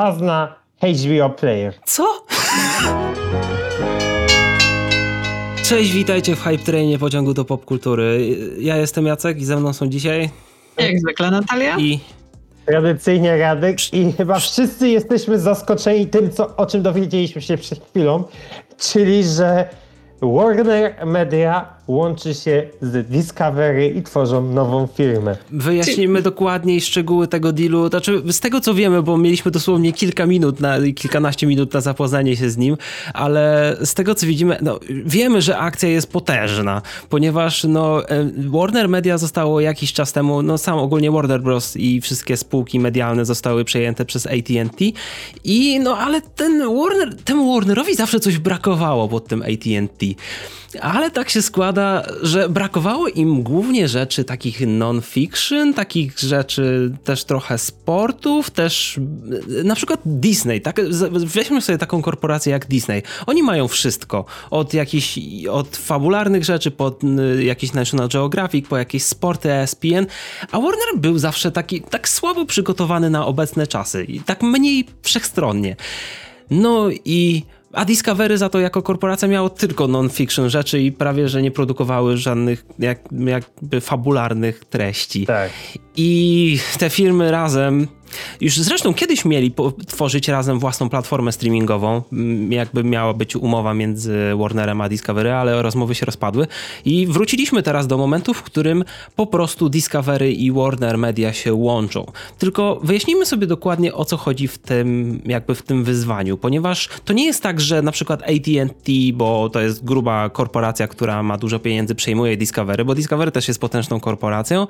czas na HBO Player. Co? Cześć, witajcie w Hype Trainie pociągu do popkultury. Ja jestem Jacek i ze mną są dzisiaj... Jak zwykle Natalia. I... Tradycyjnie Radek i chyba wszyscy jesteśmy zaskoczeni tym, co, o czym dowiedzieliśmy się przed chwilą, czyli że Warner Media łączy się z Discovery i tworzą nową firmę. Wyjaśnimy dokładniej szczegóły tego dealu. Znaczy, z tego co wiemy, bo mieliśmy dosłownie kilka minut, na, kilkanaście minut na zapoznanie się z nim, ale z tego co widzimy, no, wiemy, że akcja jest potężna, ponieważ no, Warner Media zostało jakiś czas temu, no sam ogólnie Warner Bros. i wszystkie spółki medialne zostały przejęte przez AT&T i no, ale ten Warner, temu Warnerowi zawsze coś brakowało pod tym AT&T. Ale tak się składa, że brakowało im głównie rzeczy takich non-fiction, takich rzeczy też trochę sportów, też e, na przykład Disney. Tak, weźmy sobie taką korporację jak Disney. Oni mają wszystko. Od jakichś, od fabularnych rzeczy, pod jakiś National Geographic, po jakieś sporty ESPN, a Warner był zawsze taki, tak słabo przygotowany na obecne czasy i tak mniej wszechstronnie. No i a Discovery za to jako korporacja miało tylko non-fiction rzeczy i prawie, że nie produkowały żadnych jak, jakby fabularnych treści. Tak. I te firmy razem już zresztą kiedyś mieli tworzyć razem własną platformę streamingową, jakby miała być umowa między Warnerem a Discovery, ale rozmowy się rozpadły i wróciliśmy teraz do momentu, w którym po prostu Discovery i Warner Media się łączą. Tylko wyjaśnijmy sobie dokładnie o co chodzi w tym, jakby w tym wyzwaniu, ponieważ to nie jest tak, że na przykład AT&T, bo to jest gruba korporacja, która ma dużo pieniędzy, przejmuje Discovery, bo Discovery też jest potężną korporacją,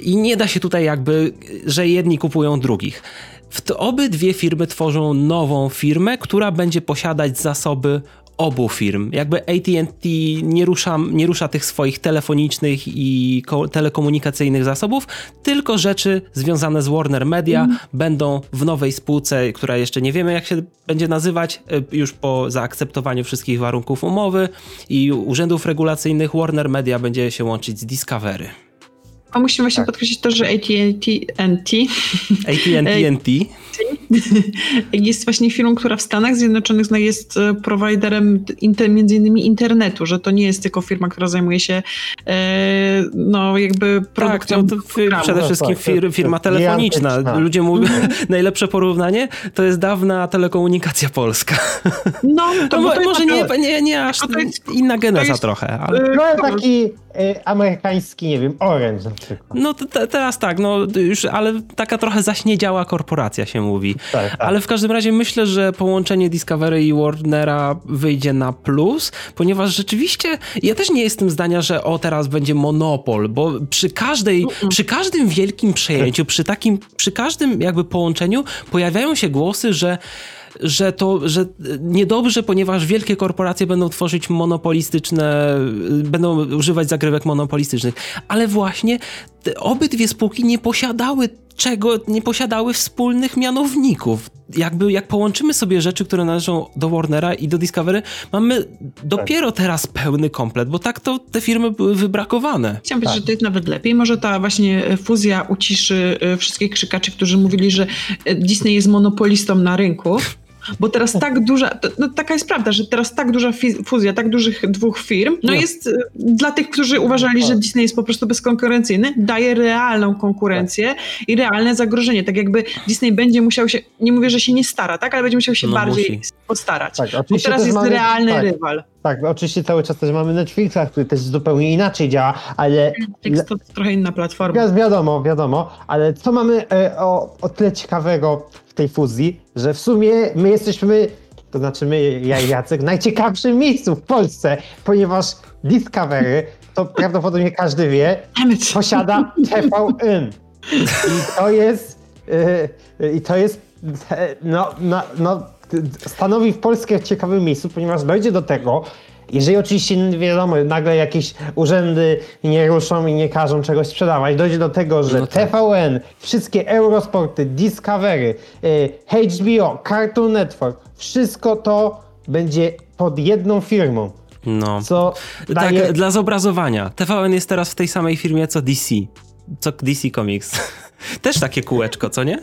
i nie da się tutaj jakby, że jedni kupują drugich. W obydwie firmy tworzą nową firmę, która będzie posiadać zasoby obu firm. Jakby AT&T nie rusza, nie rusza tych swoich telefonicznych i telekomunikacyjnych zasobów, tylko rzeczy związane z Warner Media mm. będą w nowej spółce, która jeszcze nie wiemy jak się będzie nazywać, e, już po zaakceptowaniu wszystkich warunków umowy i urzędów regulacyjnych Warner Media będzie się łączyć z Discovery. A musimy właśnie tak. podkreślić to, że AT&T AT&T jest właśnie firmą, która w Stanach Zjednoczonych no, jest e, prowajderem inter, między innymi internetu, że to nie jest tylko firma, która zajmuje się e, no jakby produkcją tak, no, to przede wszystkim tak, fir, firma telefoniczna. Ludzie mówią, mhm. najlepsze porównanie to jest dawna telekomunikacja polska. No, to, no, może nie, nie, nie aż inna geneza jest, trochę. Ale... No, taki e, amerykański, nie wiem, Orange no te, teraz tak, no już, ale taka trochę zaśniedziała korporacja się mówi. Tak, tak. Ale w każdym razie myślę, że połączenie Discovery i Warnera wyjdzie na plus, ponieważ rzeczywiście ja też nie jestem zdania, że o teraz będzie monopol, bo przy każdej, przy każdym wielkim przejęciu, przy takim, przy każdym jakby połączeniu pojawiają się głosy, że że to, że niedobrze, ponieważ wielkie korporacje będą tworzyć monopolistyczne, będą używać zagrywek monopolistycznych. Ale właśnie obydwie spółki nie posiadały czego, nie posiadały wspólnych mianowników. Jakby jak połączymy sobie rzeczy, które należą do Warnera i do Discovery, mamy dopiero teraz pełny komplet, bo tak to te firmy były wybrakowane. Chciałam powiedzieć, tak. że to jest nawet lepiej. Może ta właśnie fuzja uciszy e, wszystkich krzykaczy, którzy mówili, że e, Disney jest monopolistą na rynku. Bo teraz tak duża, no taka jest prawda, że teraz tak duża fuzja tak dużych dwóch firm, no jest y, dla tych, którzy uważali, że Disney jest po prostu bezkonkurencyjny, daje realną konkurencję i realne zagrożenie. Tak jakby Disney będzie musiał się, nie mówię, że się nie stara, tak, ale będzie musiał się no bardziej musi. postarać. Tak, bo teraz jest mamy, realny tak. rywal. Tak, oczywiście cały czas też mamy Netflixa, który też zupełnie inaczej działa, ale... Netflix to trochę inna platforma. Wiadomo, wiadomo, ale co mamy e, o, o tyle ciekawego w tej fuzji, że w sumie my jesteśmy, to znaczy my, ja i Jacek, w najciekawszym miejscu w Polsce, ponieważ Discovery, to prawdopodobnie każdy wie, posiada TVN. I to jest... E, I to jest... E, no, no, no stanowi w Polsce w ciekawym miejscu, ponieważ dojdzie do tego, jeżeli oczywiście wiadomo, nagle jakieś urzędy nie ruszą i nie każą czegoś sprzedawać, dojdzie do tego, że no tak. TVN, wszystkie Eurosporty, Discovery, y, HBO, Cartoon Network, wszystko to będzie pod jedną firmą. No. Co tak, daje... Tak, dla zobrazowania. TVN jest teraz w tej samej firmie co DC. Co DC Comics. Też takie kółeczko, co nie?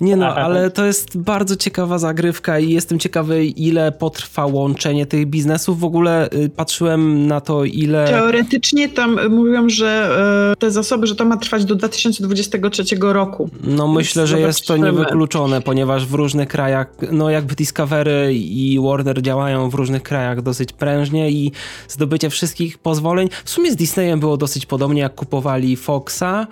Nie no, ale to jest bardzo ciekawa zagrywka i jestem ciekawy, ile potrwa łączenie tych biznesów. W ogóle y, patrzyłem na to, ile. Teoretycznie tam mówią, że e, te zasoby, że to ma trwać do 2023 roku. No myślę, że jest to niewykluczone, ponieważ w różnych krajach, no jakby Discovery i Warner działają w różnych krajach dosyć prężnie i zdobycie wszystkich pozwoleń. W sumie z Disneyem było dosyć podobnie, jak kupowali Foxa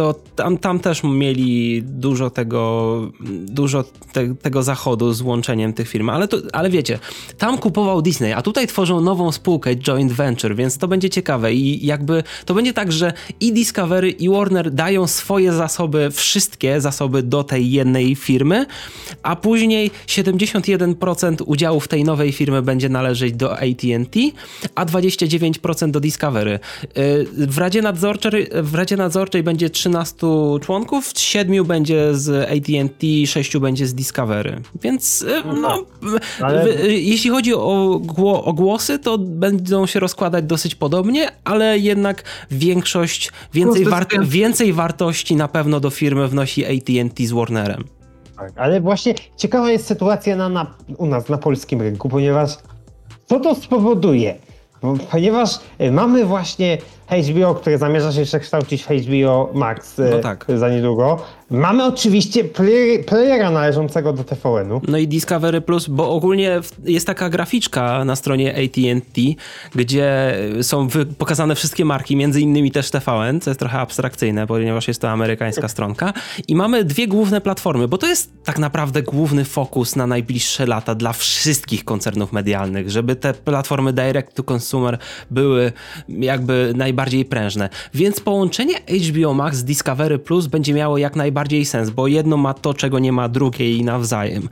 to tam, tam też mieli dużo tego, dużo te, tego zachodu z łączeniem tych firm, ale, ale wiecie, tam kupował Disney, a tutaj tworzą nową spółkę joint venture, więc to będzie ciekawe i jakby to będzie tak, że i Discovery i Warner dają swoje zasoby, wszystkie zasoby do tej jednej firmy, a później 71% udziału w tej nowej firmy będzie należeć do AT&T, a 29% do Discovery. W Radzie Nadzorczej, w Radzie Nadzorczej będzie 13 członków, 7 będzie z AT&T, 6 będzie z Discovery. Więc no, Ale- w, jeśli chodzi o, gło, o głosy, to będą się rozkładać dosyć podobnie, ale jednak większość, więcej, więcej wartości na pewno do firmy wnosi AT&T z Warnerem. Tak, ale właśnie ciekawa jest sytuacja na, na, u nas na polskim rynku, ponieważ co to spowoduje? Bo- Ponieważ e, mamy właśnie HBO, które zamierza się przekształcić w HBO Max e, No tak. za niedługo. Mamy oczywiście player, playera należącego do TVN-u. No i Discovery Plus, bo ogólnie jest taka graficzka na stronie AT&T, gdzie są pokazane wszystkie marki, między innymi też TVN, co jest trochę abstrakcyjne, ponieważ jest to amerykańska stronka. I mamy dwie główne platformy, bo to jest tak naprawdę główny fokus na najbliższe lata dla wszystkich koncernów medialnych, żeby te platformy direct to consumer były jakby najbardziej prężne. Więc połączenie HBO Max z Discovery Plus będzie miało jak najbardziej sens, bo jedno ma to, czego nie ma drugiej nawzajem.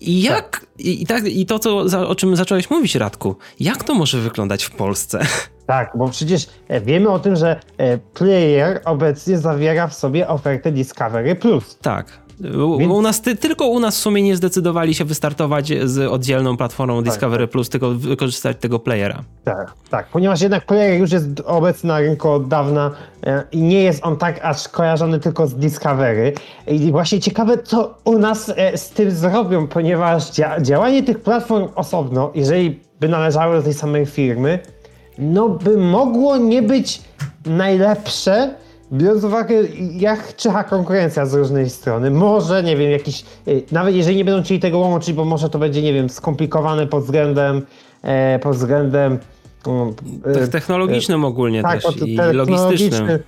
I jak, i, i, tak, i to, co, za, o czym zacząłeś mówić, Radku, jak to może wyglądać w Polsce? Tak, bo przecież e, wiemy o tym, że e, player obecnie zawiera w sobie ofertę Discovery Plus. tak. Więc- u nas, ty, tylko u nas w sumie nie zdecydowali się wystartować z oddzielną platformą Discovery Plus, tylko wykorzystać tego playera. Tak, tak, ponieważ jednak player już jest obecny na rynku od dawna e, i nie jest on tak aż kojarzony tylko z Discovery. I właśnie ciekawe, co u nas e, z tym zrobią, ponieważ dzia- działanie tych platform osobno, jeżeli by należały do tej samej firmy, no by mogło nie być najlepsze, biorąc uwagę, jak czyha konkurencja z różnej strony. Może, nie wiem, jakiś, y, nawet jeżeli nie będą chcieli tego łączyć, bo może to będzie, nie wiem, skomplikowane pod względem, e, pod względem mm, Te- e, Technologicznym ogólnie tak, też i technologicznym, logistycznym.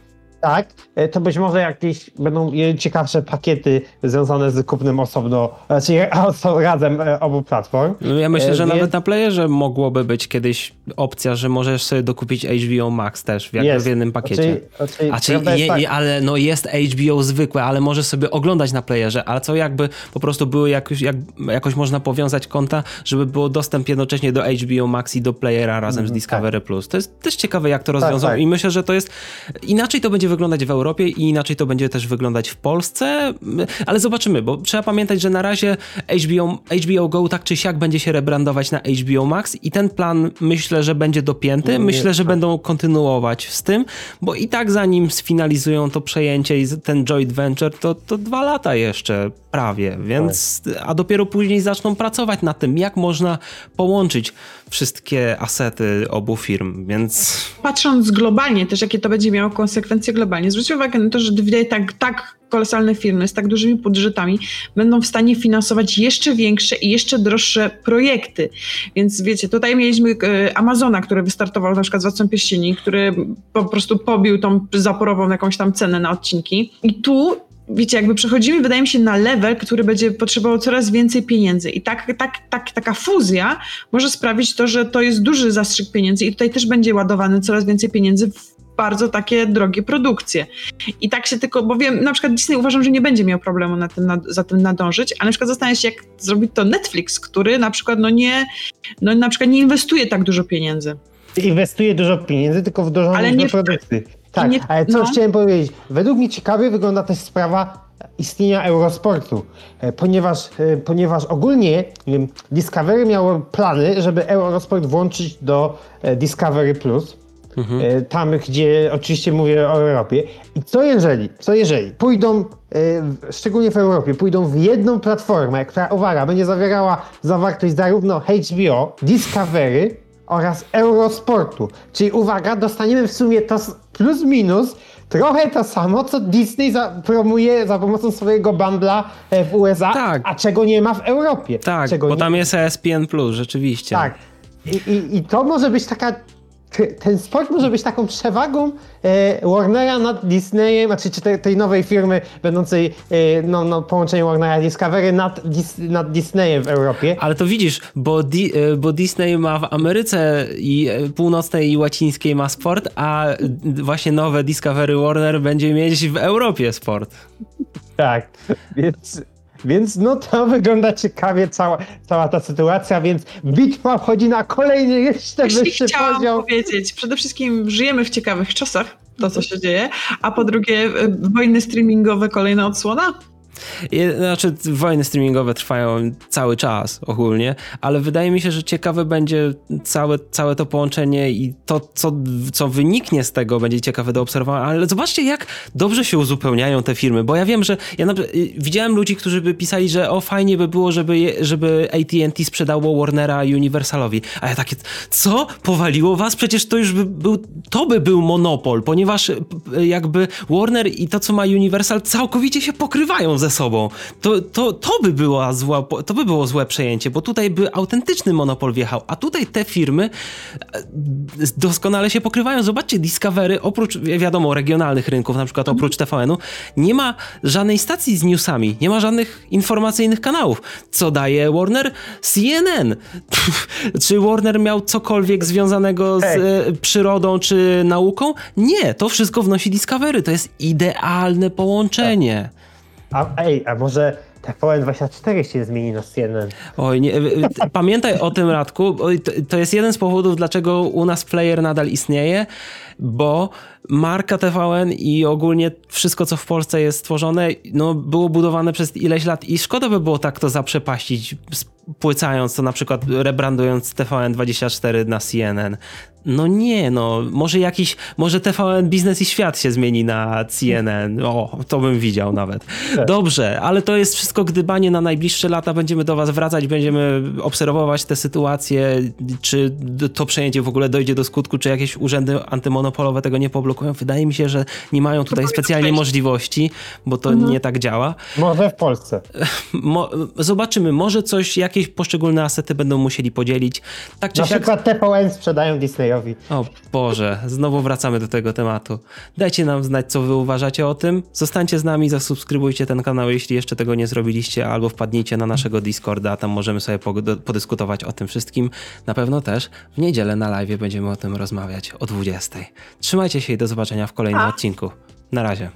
Tak, e, to być może jakieś będą ciekawsze pakiety związane z kupnem osobno, znaczy oso- razem e, obu platform. No Ja myślę, E, że więc- nawet na playerze mogłoby być kiedyś opcja, że możesz sobie dokupić HBO Max też w, Jest. w jednym pakiecie. Znaczy- znaczy, A czy tak- ale no jest HBO zwykłe, ale możesz sobie oglądać na playerze, ale co jakby po prostu były jakoś, jak, jakoś można powiązać konta, żeby było dostęp jednocześnie do HBO Max i do playera razem z Discovery Plus. To jest też ciekawe, jak to rozwiążą tak. i myślę, że to jest inaczej to będzie wyglądać w Europie i inaczej to będzie też wyglądać w Polsce, ale zobaczymy, bo trzeba pamiętać, że na razie HBO, HBO Go tak czy siak będzie się rebrandować na HBO Max i ten plan myślę, że będzie dopięty. Myślę, że będą kontynuować z tym, bo i tak zanim sfinalizują to przejęcie i ten joint venture, to, to dwa lata jeszcze prawie, więc a dopiero później zaczną pracować nad tym, jak można połączyć wszystkie asety obu firm, więc Patrząc globalnie też, jakie to będzie miało konsekwencje globalnie, zwróćcie uwagę na to, że dwie tak, tak kolosalne firmy z tak dużymi budżetami będą w stanie finansować jeszcze większe i jeszcze droższe projekty. Więc wiecie, tutaj mieliśmy e, Amazona, który wystartował na przykład z Władcą Pierścieni, który po prostu pobił tą zaporową jakąś tam cenę na odcinki. I tu wiecie, jakby przechodzimy, wydaje mi się, na level, który będzie potrzebował coraz więcej pieniędzy. I tak, tak, tak, taka fuzja może sprawić to, że to jest duży zastrzyk pieniędzy i tutaj też będzie ładowany coraz więcej pieniędzy w bardzo takie drogie produkcje. I tak się tylko, bo wiem, na przykład Disney uważam, że nie będzie miał problemu na tym, nad, za tym nadążyć, ale na przykład zastanawiam się, jak zrobić to Netflix, który na przykład no nie, no na przykład nie inwestuje tak dużo pieniędzy. Inwestuje dużo pieniędzy, tylko w dużą Ale liczbę produkcji. Tak, nie- ale co no. chciałem powiedzieć? Według mnie ciekawie wygląda też sprawa istnienia Eurosportu, e, ponieważ, e, ponieważ ogólnie Discovery miało plany, żeby Eurosport włączyć do e, Discovery Plus. E, tam gdzie oczywiście mówię o Europie. I co jeżeli, co jeżeli pójdą, e, szczególnie w Europie, pójdą w jedną platformę, która, uwaga, będzie zawierała zawartość zarówno HBO, Discovery oraz Eurosportu. Czyli uwaga, dostaniemy w sumie to plus minus trochę to samo, co Disney za, promuje za pomocą swojego bundla e, w USA, Tak. a czego nie ma w Europie. Tak, czego bo nie- tam jest ESPN+, rzeczywiście. tak. I, i, I to może być taka. Ten sport może być taką przewagą e, Warnera nad Disneyem, znaczy czy te, tej nowej firmy będącej e, no, no, połączeniem Warnera Discovery nad, Dis, nad Disneyem w Europie. Ale to widzisz, bo, Di- e, bo Disney ma w Ameryce i północnej i łacińskiej ma sport, a właśnie nowe Discovery Warner będzie mieć w Europie sport. Tak, więc, więc no to wygląda ciekawie cała, cała ta sytuacja, więc bitwa wchodzi na kolejny jeszcze Właśnie wyższy chciałam poziom. powiedzieć, przede wszystkim żyjemy w ciekawych czasach, to co się dzieje, a po drugie e, wojny streamingowe, kolejna odsłona? Znaczy, wojny streamingowe trwają cały czas ogólnie, ale wydaje mi się, że ciekawe będzie całe, całe to połączenie i to, co, co wyniknie z tego, będzie ciekawe do obserwowania. Ale zobaczcie, jak dobrze się uzupełniają te firmy, bo ja wiem, że ja na, y, widziałem ludzi, którzy by pisali, że o fajnie by było, żeby, żeby AT&T sprzedało Warnera Universalowi. A ja takie, co? Powaliło was? Przecież to już by był, to by był monopol, ponieważ y, jakby Warner i to, co ma Universal, całkowicie się pokrywają ze sobą. To, to, to, by była zła, to by było złe przejęcie, bo tutaj by autentyczny monopol wjechał, a tutaj te firmy e, doskonale się pokrywają. Zobaczcie, Discovery, oprócz, wiadomo, regionalnych rynków, na przykład oprócz TVN-u, nie ma żadnej stacji z newsami, nie ma żadnych informacyjnych kanałów. Co daje Warner? CNN. czy Warner miał cokolwiek związanego z e, przyrodą czy nauką? Nie, to wszystko wnosi Discovery. To jest idealne połączenie. A, ej, a może TVN24 się zmieni na CNN? Oj, nie, y, y, pamiętaj o tym, Radku. To jest jeden z powodów, dlaczego u nas player nadal istnieje, bo marka TVN i ogólnie wszystko, co w Polsce jest stworzone, no, było budowane przez ileś lat i szkoda by było tak to zaprzepaścić, spłycając to na przykład rebrandując TVN24 na CNN. No nie, no, może jakiś, może TVN Biznes i Świat się zmieni na CNN. O, to bym widział nawet. Dobrze, ale to jest wszystko gdybanie na najbliższe lata. Będziemy do was wracać, będziemy obserwować tę sytuację, czy to przejęcie w ogóle dojdzie do skutku, czy jakieś urzędy antymonopolowe tego nie poblokują. Wydaje mi się, że nie mają tutaj specjalnie możliwości, bo to nie tak działa. Może w Polsce. Mo- zobaczymy, może coś, jakieś poszczególne asety będą musieli podzielić. Tak czy Na siak przykład TVN sprzedają Disneyowi. o Boże, znowu wracamy do tego tematu. Dajcie nam znać, co wy uważacie o tym. Zostańcie z nami, zasubskrybujcie ten kanał, jeśli jeszcze tego nie zrobiliście, albo wpadnijcie na naszego Discorda, tam możemy sobie podyskutować o tym wszystkim. Na pewno też w niedzielę na live będziemy o tym rozmawiać o 20. Trzymajcie się i do zobaczenia w kolejnym A. odcinku. Na razie.